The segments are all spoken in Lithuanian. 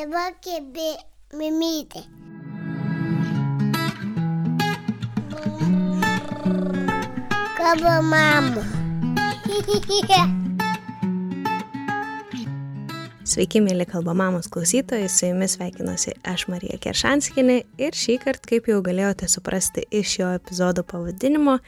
Dabar kėbė mimytė. Kabo mama. Sveiki, mėly kalba mamos klausytojai, su jumis sveikinuosi aš Marija Keršanskinė ir šį kartą, kaip jau galėjote suprasti iš šio epizodo pavadinimo,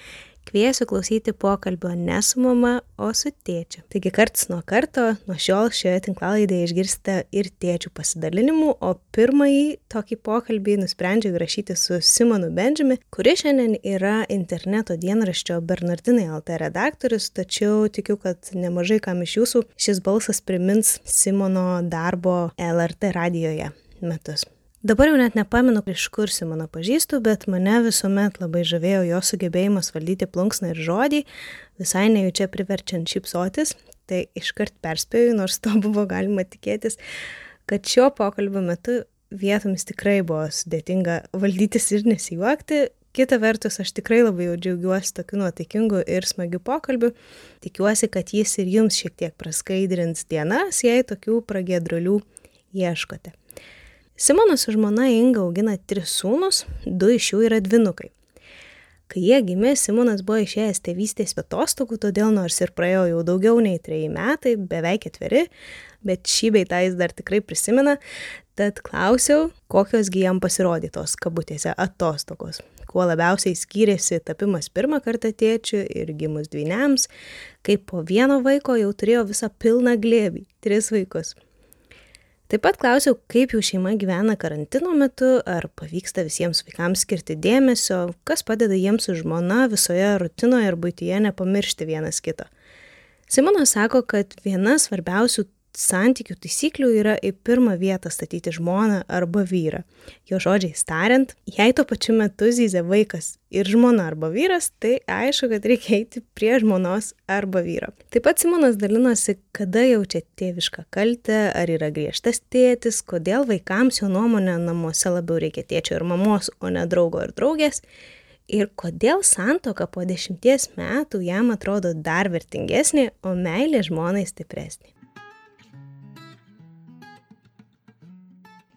Kviesiu klausyti pokalbio ne su mama, o su tėčiu. Taigi karts nuo karto, nuo šiol šioje tinklalaidėje išgirsite ir tėčių pasidalinimų, o pirmąjį tokį pokalbį nusprendžiau įrašyti su Simonu Benžimi, kuris šiandien yra interneto dienraščio Bernardinai LT redaktorius, tačiau tikiu, kad nemažai kam iš jūsų šis balsas primins Simono darbo LRT radijoje metus. Dabar jau net nepamenu, iš kur Simoną pažįstu, bet mane visuomet labai žavėjo jo sugebėjimas valdyti plunksną ir žodį, visai nejučia priverčiant šypsotis, tai iškart perspėju, nors to buvo galima tikėtis, kad šio pokalbio metu vietomis tikrai buvo sudėtinga valdytis ir nesijuokti. Kita vertus, aš tikrai labai jau džiaugiuosi tokiu nuotaikingu ir smagiu pokalbiu. Tikiuosi, kad jis ir jums šiek tiek praskaidrins dienas, jei tokių pragėdrulių ieškote. Simonas su žmona Inga augina tris sūnus, du iš jų yra dvinukai. Kai jie gimė, Simonas buvo išėjęs tėvystės atostogų, todėl nors ir praėjo jau daugiau nei treji metai, beveik ketveri, bet šį beitą jis dar tikrai prisimena, tad klausiau, kokiosgi jam pasirodytos kabutėse atostogos. Kuo labiausiai skyrėsi tapimas pirmą kartą tėčiu ir gimus dvyniams, kai po vieno vaiko jau turėjo visą pilną glėbį - tris vaikus. Taip pat klausiau, kaip jų šeima gyvena karantino metu, ar pavyksta visiems vaikams skirti dėmesio, kas padeda jiems su žmona visoje rutinoje ir būtyje nepamiršti vienas kito. Simonas sako, kad viena svarbiausių santykių taisyklių yra į pirmą vietą statyti žmoną arba vyrą. Jo žodžiais tariant, jei tuo pačiu metu zyzia vaikas ir žmona arba vyras, tai aišku, kad reikia eiti prie žmonos arba vyro. Taip pat Simonas dalinosi, kada jaučia tėvišką kaltę, ar yra griežtas tėtis, kodėl vaikams jo nuomonė namuose labiau reikia tėčio ir mamos, o ne draugo ir draugės. Ir kodėl santoka po dešimties metų jam atrodo dar vertingesnė, o meilė žmonai stipresnė.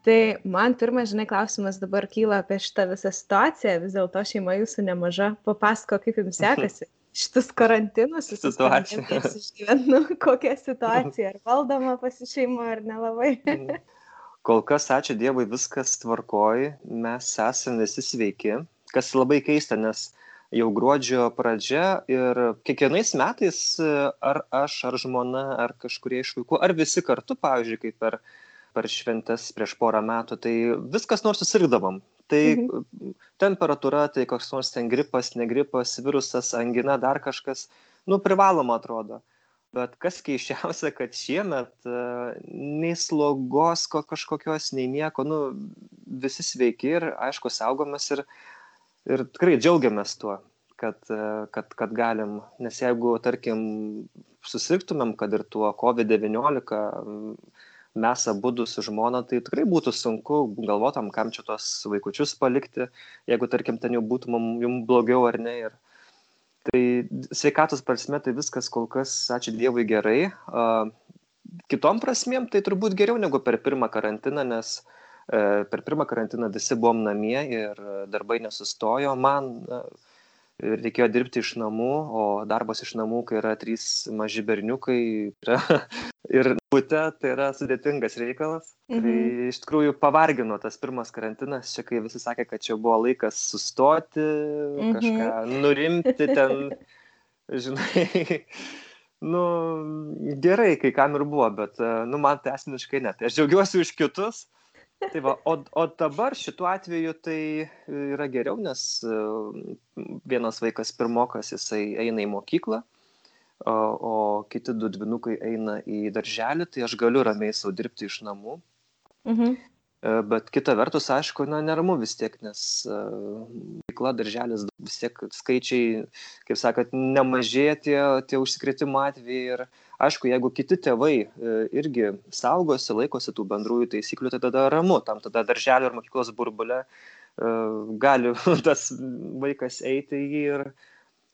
Tai man pirmas, žinai, klausimas dabar kyla apie šitą visą situaciją. Vis dėlto šeima jūsų nemaža. Papasako, kaip jums sekasi. Šitus karantinus, situacijos. Išgyvenu, kokia situacija. Ar valdoma pasišeima, ar nelabai. Mm. Kol kas, ačiū Dievui, viskas tvarkoji. Mes esame visi sveiki. Kas labai keista, nes jau gruodžio pradžia ir kiekvienais metais ar aš, ar žmona, ar kažkurie iš vaikų, ar visi kartu, pavyzdžiui, kaip per per šventes prieš porą metų, tai viskas nors susirgdavom. Tai mhm. temperatūra, tai koks nors ten gripas, negripas, virusas, angina, dar kažkas, nu, privaloma atrodo. Bet kas keiščiausia, kad šiemet uh, nei slogos ko, kažkokios, nei nieko, nu, visi sveiki ir, aišku, saugomės ir, ir tikrai džiaugiamės tuo, kad, uh, kad, kad galim. Nes jeigu, tarkim, susirgtumėm, kad ir tuo COVID-19, mes abudu su žmona, tai tikrai būtų sunku galvotam, kam čia tos vaikučius palikti, jeigu, tarkim, ten jau būtų jums blogiau ar ne. Ir, tai sveikatos prasme tai viskas kol kas, ačiū Dievui, gerai. Uh, kitom prasmėm tai turbūt geriau negu per pirmą karantiną, nes uh, per pirmą karantiną visi buvom namie ir darbai nesustojo. Man uh, reikėjo dirbti iš namų, o darbas iš namų, kai yra trys maži berniukai yra, ir bute, tai yra sudėtingas reikalas. Tai mhm. Tai iš tikrųjų pavargino tas pirmas karantinas, čia kai visi sakė, kad čia buvo laikas sustoti, mhm. kažką nurimti ten, žinai. Nu, gerai, kai kam ir buvo, bet, nu, man tai asmeniškai ne. Tai aš džiaugiuosi už kitus, Tai va, o, o dabar šituo atveju tai yra geriau, nes e, vienas vaikas pirmokas, jisai eina į mokyklą, o, o kiti du dvinukai eina į darželį, tai aš galiu ramiai savo dirbti iš namų. Mhm. E, bet kita vertus, aišku, na, neramu vis tiek, nes e, veikla, darželis, vis tiek skaičiai, kaip sakot, nemažėja tie, tie užsikrėtimo atvejai. Ir aišku, jeigu kiti tėvai e, irgi saugosi, laikosi tų bendrųjų taisyklių, tai tada ramu, tam tada darželio ir mokyklos burbulė gali tas vaikas eiti į jį ir,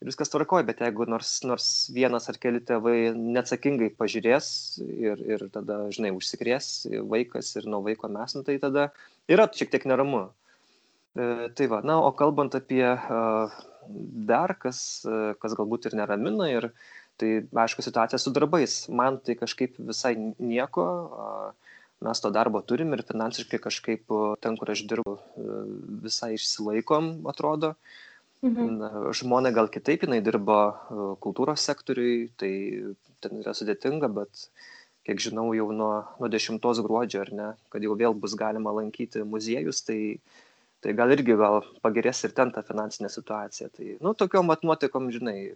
ir viskas tvarkoj bet jeigu nors nors vienas ar keli tėvai neatsakingai pažiūrės ir ir tada žinai užsikrės vaikas ir nuo vaiko mes nu tai tada yra šiek tiek neramu. E, tai va na o kalbant apie dar kas kas galbūt ir neramina ir tai aišku situacija su darbais man tai kažkaip visai nieko mes to darbo turim ir finansiškai kažkaip ten kur aš dirbu visai išsilaikom atrodo Mhm. Na, žmona gal kitaip, jinai dirba kultūros sektoriui, tai ten yra sudėtinga, bet kiek žinau, jau nuo, nuo 10 gruodžio, ar ne, kad jau vėl bus galima lankyti muziejus, tai, tai gal irgi gal pagerės ir ten ta finansinė situacija. Tai, nu, tokiom mat nuotaikom, žinai,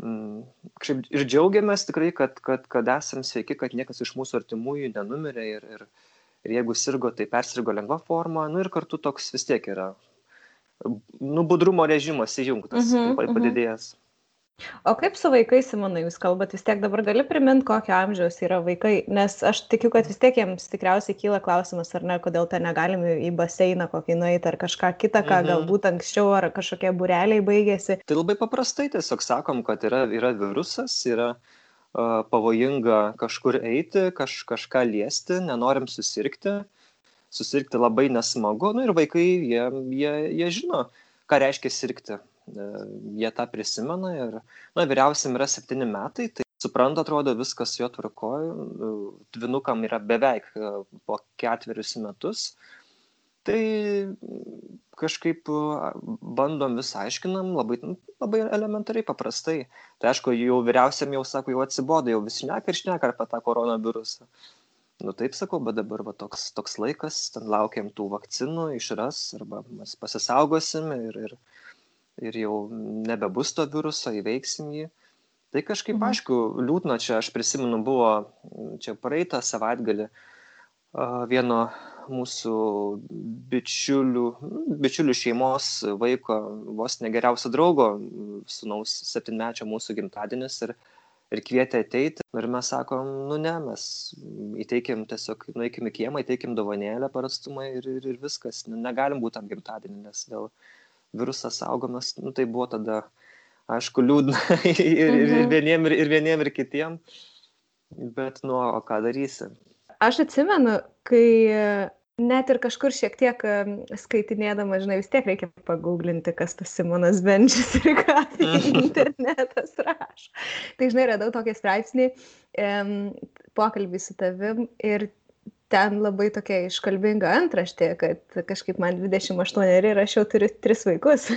kažkaip ir džiaugiamės tikrai, kad, kad, kad esam sveiki, kad niekas iš mūsų artimųjų nenumirė ir, ir, ir jeigu sirgo, tai persirgo lengva forma, nu ir kartu toks vis tiek yra nu, budrumo režimas įjungtas, mm -hmm, padidėjęs. O kaip su vaikais, Simonai, jūs kalbate, vis tiek dabar gali priminti, kokio amžiaus yra vaikai, nes aš tikiu, kad vis tiek jiems tikriausiai kyla klausimas, ar ne, kodėl ten negalime į baseiną kokį nueiti ar kažką kitą, ką mhm. galbūt anksčiau ar kažkokie bureliai baigėsi. Tai labai paprastai tiesiog sakom, kad yra, yra virusas, yra uh, pavojinga kažkur eiti, kaž, kažką liesti, nenorim susirgti. Susirgti labai nesmagu, nu ir vaikai, jie, jie, jie žino, ką reiškia sirgti. E, jie tą prisimena ir, na, vyriausiam yra septyni metai, tai supranta, atrodo, viskas jo tvarkoja, e, dvinukam yra beveik e, po ketverius metus. Tai kažkaip bandom vis aiškinam, labai, nu, labai elementariai, paprastai. Tai aišku, jau vyriausiam jau sako, jau atsibodo, jau vis šneka ir šneka apie tą koronavirusą nu taip sakau bet dabar va toks toks laikas ten laukiam tų vakcinų išras arba mes pasisaugosim ir ir ir jau nebebus to viruso įveiksim jį. Tai kažkaip mhm. aišku liūdna čia aš prisimenu buvo čia praeitą savaitgalį vieno mūsų bičiulių, bičiulių šeimos vaiko, vos negeriausio draugo, sunaus septynmečio mūsų gimtadienis ir ir kvietė ateiti. Ir mes sakom nu ne mes įteikim tiesiog nueikim į kiemą įteikim dovanėlę per atstumą ir ir ir viskas. Negalim būt tam gimtadieny nes dėl virusas saugomas nu tai buvo tada aišku liūdna ir, ir, ir mhm. vieniem ir, ir vieniem ir kitiem bet nu o ką darysi aš atsimenu kai net ir kažkur šiek tiek skaitinėdama, žinai, vis tiek reikia paguglinti, kas tas Simonas Benčis ir ką tai internetas rašo. Tai, žinai, radau tokį straipsnį, um, pokalbį su tavim ir ten labai tokia iškalbinga antraštė, kad kažkaip man 28 ir aš jau turiu tris vaikus.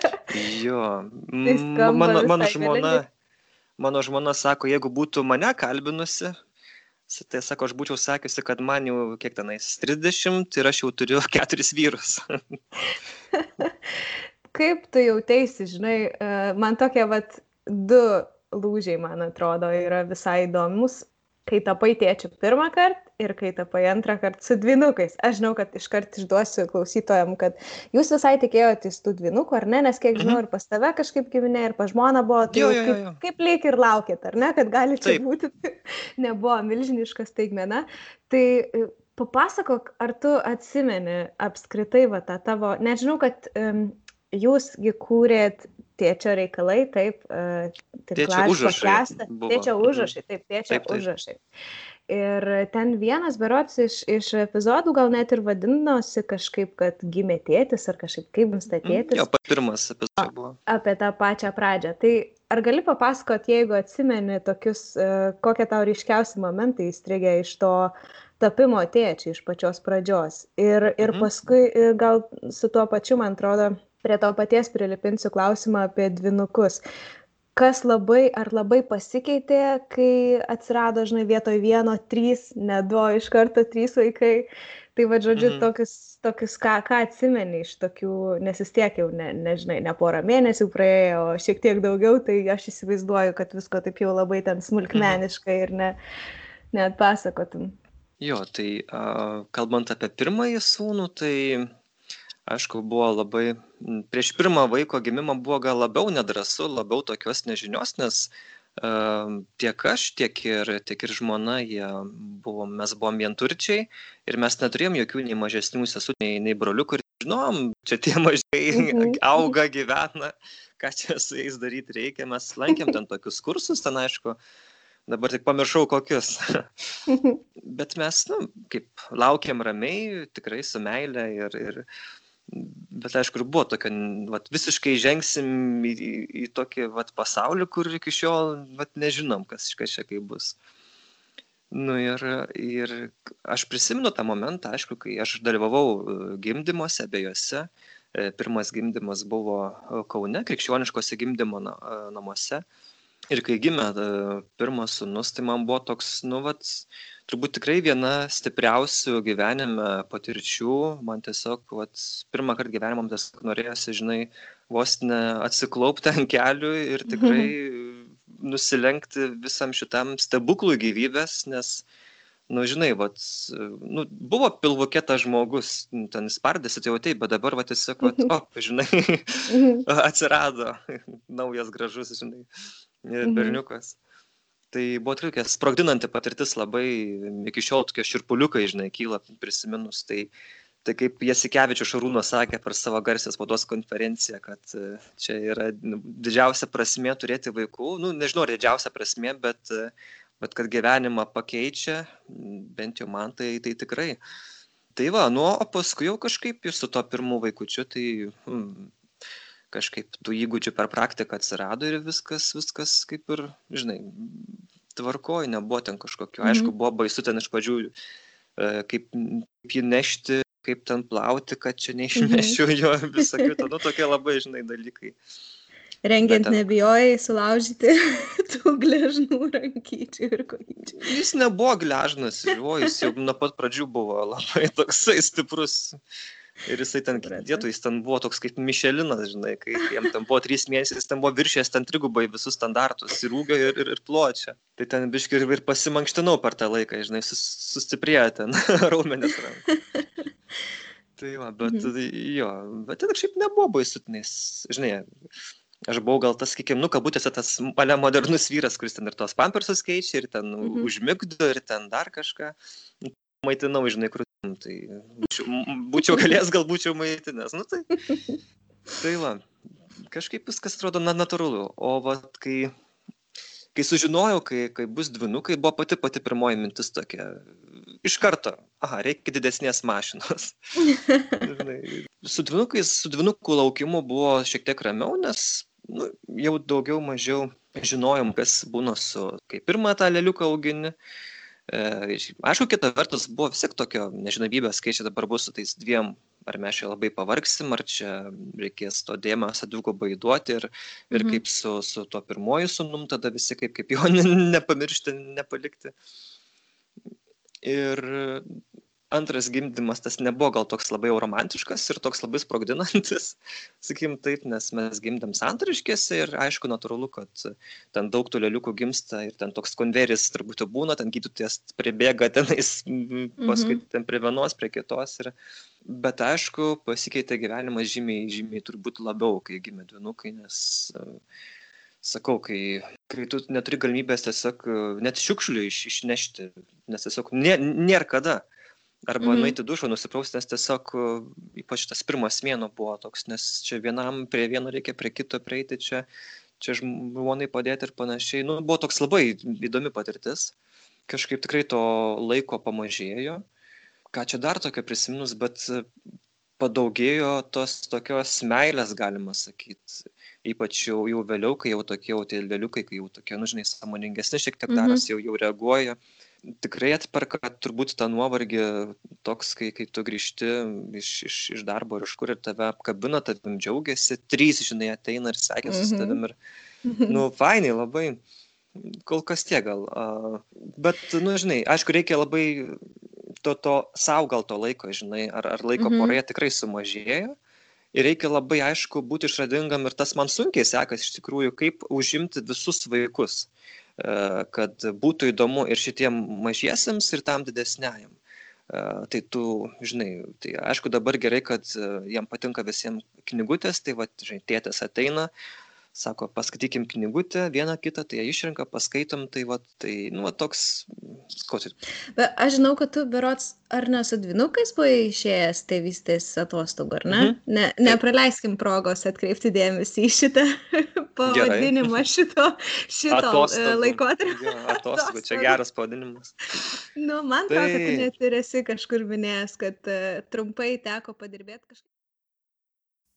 jo, tai mano, mano žmona. Mano žmona sako, jeigu būtų mane kalbinusi, tai sako aš būčiau sakiusi kad man jau kiek tenais trisdešimt ir aš jau turiu keturis vyrus kaip tu jauteisi žinai e, man tokie vat du lūžiai man atrodo yra visai įdomus kai tapai tėčiu pirmą kartą ir kai tapai antrą kartą su dvinukais. Aš žinau, kad iškart išduosiu klausytojam, kad jūs visai tikėjotės tų dvinukų, ar ne, nes kiek žinau, mhm. ir pas tave kažkaip giminė, ir pas žmoną buvo, tai jo, jo, jo, jo. kaip, kaip lyg ir laukėt, ar ne, kad gali čia Taip. būti, nebuvo milžiniška staigmena. Tai e, papasakok, ar tu atsimeni apskritai va tą tavo, nežinau, kad um, jūsgi kūrėt tėčio reikalai, taip, tėčio užrašai. Tėčio užrašai, taip, tėčio taip, taip. užrašai. Ir ten vienas berots iš, iš epizodų gal net ir vadinosi kažkaip, kad gimė tėtis ar kažkaip kaip nustatėtis. Mm, jo, pirmas epizodas buvo. Apie tą pačią pradžią. Tai ar gali papasakot, jeigu atsimeni tokius, kokie tau ryškiausi momentai įstrigė iš to tapimo tėčiai iš pačios pradžios. Ir, ir mhm. paskui gal su tuo pačiu, man atrodo, prie to paties prilipinsiu klausimą apie dvinukus. Kas labai ar labai pasikeitė, kai atsirado, žinai, vietoj vieno trys, ne du, iš karto trys vaikai. Tai va, žodžiu, mhm. tokius, tokius ką, ką atsimeni iš tokių, nes vis tiek jau, ne, nežinai, ne porą mėnesių praėjo, o šiek tiek daugiau, tai aš įsivaizduoju, kad visko taip jau labai ten smulkmeniškai mhm. ir ne, net pasakotum. Jo, tai uh, kalbant apie pirmąjį sūnų, tai aišku buvo labai prieš pirmą vaiko gimimą buvo gal labiau nedrąsu labiau tokios nežinios nes tiek aš tiek ir tiek ir žmona jie buvom mes buvom vienturčiai ir mes neturėjom jokių nei mažesnių sesų nei nei broliukų ir žinom, čia tie mažai Mhm. auga, gyvena, ką čia su jais daryti reikia. Mes lankėm ten tokius kursus, ten aišku, dabar tik pamiršau kokius. Bet mes, nu, kaip laukiam ramiai, tikrai su meile ir, ir bet aišku, ir buvo tokia, vat, visiškai žengsim į, į, į tokį vat, pasaulį, kur iki šiol vat, nežinom, kas, kas čia kaip bus. Nu ir, ir aš prisimenu tą momentą, aišku, kai aš dalyvavau e, gimdymuose, abiejose. E, Pirmas gimdymas buvo e, Kaune, krikščioniškose gimdymo na- namuose. Ir kai gimė pirmas sunus, tai man buvo toks, nu, vat, turbūt tikrai viena stipriausių gyvenime patirčių. Man tiesiog, vat, pirmą kartą gyvenimą man tiesiog norėjosi, žinai, vos ne atsiklaupti ant kelių ir tikrai nusilenkti visam šitam stebuklui gyvybės, nes, nu, žinai, vat, nu, buvo pilvukė tas žmogus, nu, ten spardėsi, tai jau taip, bet dabar, va, tiesiog, vat, o, žinai, atsirado naujas gražus, žinai, Mhm. Tai buvo tokia sprogdinanti patirtis labai, iki šiol tokie širpuliukai, žinai, kyla prisiminus. Tai, tai kaip Jasikevičius Šarūno sakė per savo garsės spaudos konferenciją, kad e, čia yra nu, didžiausia prasme turėti vaikų. Nu, nežinau, ar didžiausia prasme, bet, e, bet kad gyvenimą pakeičia, bent jau man tai, tai tikrai. Tai va, nu, o paskui jau kažkaip jau su to pirmu vaikučiu, tai hmm, kažkaip tų įgūdžių per praktiką atsirado ir viskas, viskas kaip ir, žinai, tvarkoji, nebuvo ten kažkokio, Mhm. aišku, buvo baisu ten iš pradžių, e, kaip, kaip jį nešti, kaip ten plauti, kad čia neišmešiu jo visą kitą, nu tokie labai, žinai, dalykai. Rengiant ten- nebijojai sulaužyti tų gležnų rankyčių ir kojyčių. Jis nebuvo gležnas, jo, jis jau nuo pat pradžių buvo labai toksai stiprus. Ir jisai ten dėtų, jis ten buvo toks kaip Mišelinas, žinai, kai jam ten buvo trys mėnesiai, jis ten buvo viršęs ten trigubai visus standartus ir ūgio ir, ir, ir pločio. Tai ten biški ir, ir pasimankštinau per tą laiką, žinai, sus, sustiprėjo ten raumenis rankų. Tai va, bet Mhm. jo, bet ten šiaip nebuvo baisutinis, žinai, aš buvau gal tas, sakykim, nu, kabutėse tas male modernus vyras, kuris ten ir tos pampersus keičia, ir ten Mhm. užmigdo, ir ten dar kažką. Maitinau, žinai, kur. Tai būčiau, būčiau galėjęs, gal būčiau maitinęs. Nu, tai, tai va, kažkaip viskas atrodo na, natūralu. O va, kai, kai sužinojau, kai, kai bus dvinukai, buvo pati pati pirmoji mintis tokia. Iš karto, aha, reikia didesnės mašinos. Su dvinukais, su dvinukų laukimu buvo šiek tiek ramiau, nes nu, jau daugiau mažiau žinojom, kas būna su, kai pirmą tą leliuką augini. E, aišku, kita vertus buvo vis tiek tokio nežinomybės, kai čia dabar bus su tais dviem, ar mes čia labai pavargsim, ar čia reikės to dėmesio dvigubai duoti ir, ir Mhm. kaip su, su tuo pirmoju sunum, tada visi kaip, kaip jo ne- nepamiršti, nepalikti. Ir antras gimdymas tas nebuvo gal toks labai jau romantiškas ir toks labai sprogdinantis, sakykim taip, nes mes gimdėm santariškėse ir aišku, natūralu, kad ten daug tų lėliukų gimsta ir ten toks konveris turbūt jau būna, ten gydytojas pribėga tenais, paskui ten prie vienos, prie kitos. Ir... Bet aišku, pasikeitė gyvenimas žymiai, žymiai turbūt labiau, kai gimė dvinukai, nes e, sakau, kai, kai tu neturi galimybės tiesiog net šiukšlių iš, išnešti, nes tiesiog nė, nėra kada. Arba Mhm. mhm. nueiti dušo, nusiprausti, nes tiesiog e, ypač tas pirmas mėno buvo toks, nes čia vienam prie vieno reikia, prie kito prieiti, čia, čia žmonai padėti ir panašiai. Nu, buvo toks labai įdomi patirtis. Kažkaip tikrai to laiko pamažėjo. Ką čia dar tokio prisiminus, bet padaugėjo tos tokios meilės, galima sakyti. Ypač jau, jau vėliau, kai jau tokie jau tie lėliukai, kai jau tokie, nu, žinai, samoningesni šiek tiek Mhm. darosi, jau, jau reaguoja. Tikrai atperka turbūt tą nuovargį toks, kai, kai tu grįžti iš, iš, iš darbo ir iš kur ir tave apkabina, tavim džiaugiasi, trys, žinai, ateina ir sveikinasi su Mhm. tavim ir, nu, fainai labai. Kol kas tiek gal. a, Bet, nu, žinai, aišku, reikia labai to, to savo gal to laiko, žinai, ar, ar laiko Mhm. mhm. poroje tikrai sumažėjo. Ir reikia labai aišku būti išradingam ir tas man sunkiai sekasi iš tikrųjų, kaip užimti visus vaikus, kad būtų įdomu ir šitiem mažiesiems, ir tam didesniajam. E, Tai tu, žinai, tai aišku dabar gerai, kad e, jam patinka visiems knygutės, tai va, žinai, tėtas ateina, sako paskaitykim knygutę vieną kitą tai jie išrenka paskaitom tai vat tai nu va toks ko tai Bet aš žinau, kad tu berots ar ne su dvinukais buvai išėjęs tėvystės atostogų, ar ne? Mhm. ne nepraleiskim progos atkreipti dėmesį į šitą pavadinimą šito, šito e, Atostogų. laikotarpio. Jo, atostogų, čia geras pavadinimas. Nu, man atrodo, kad tu Taip. net ir esi kažkur minėjęs, kad uh, trumpai teko padirbėti kažkaip.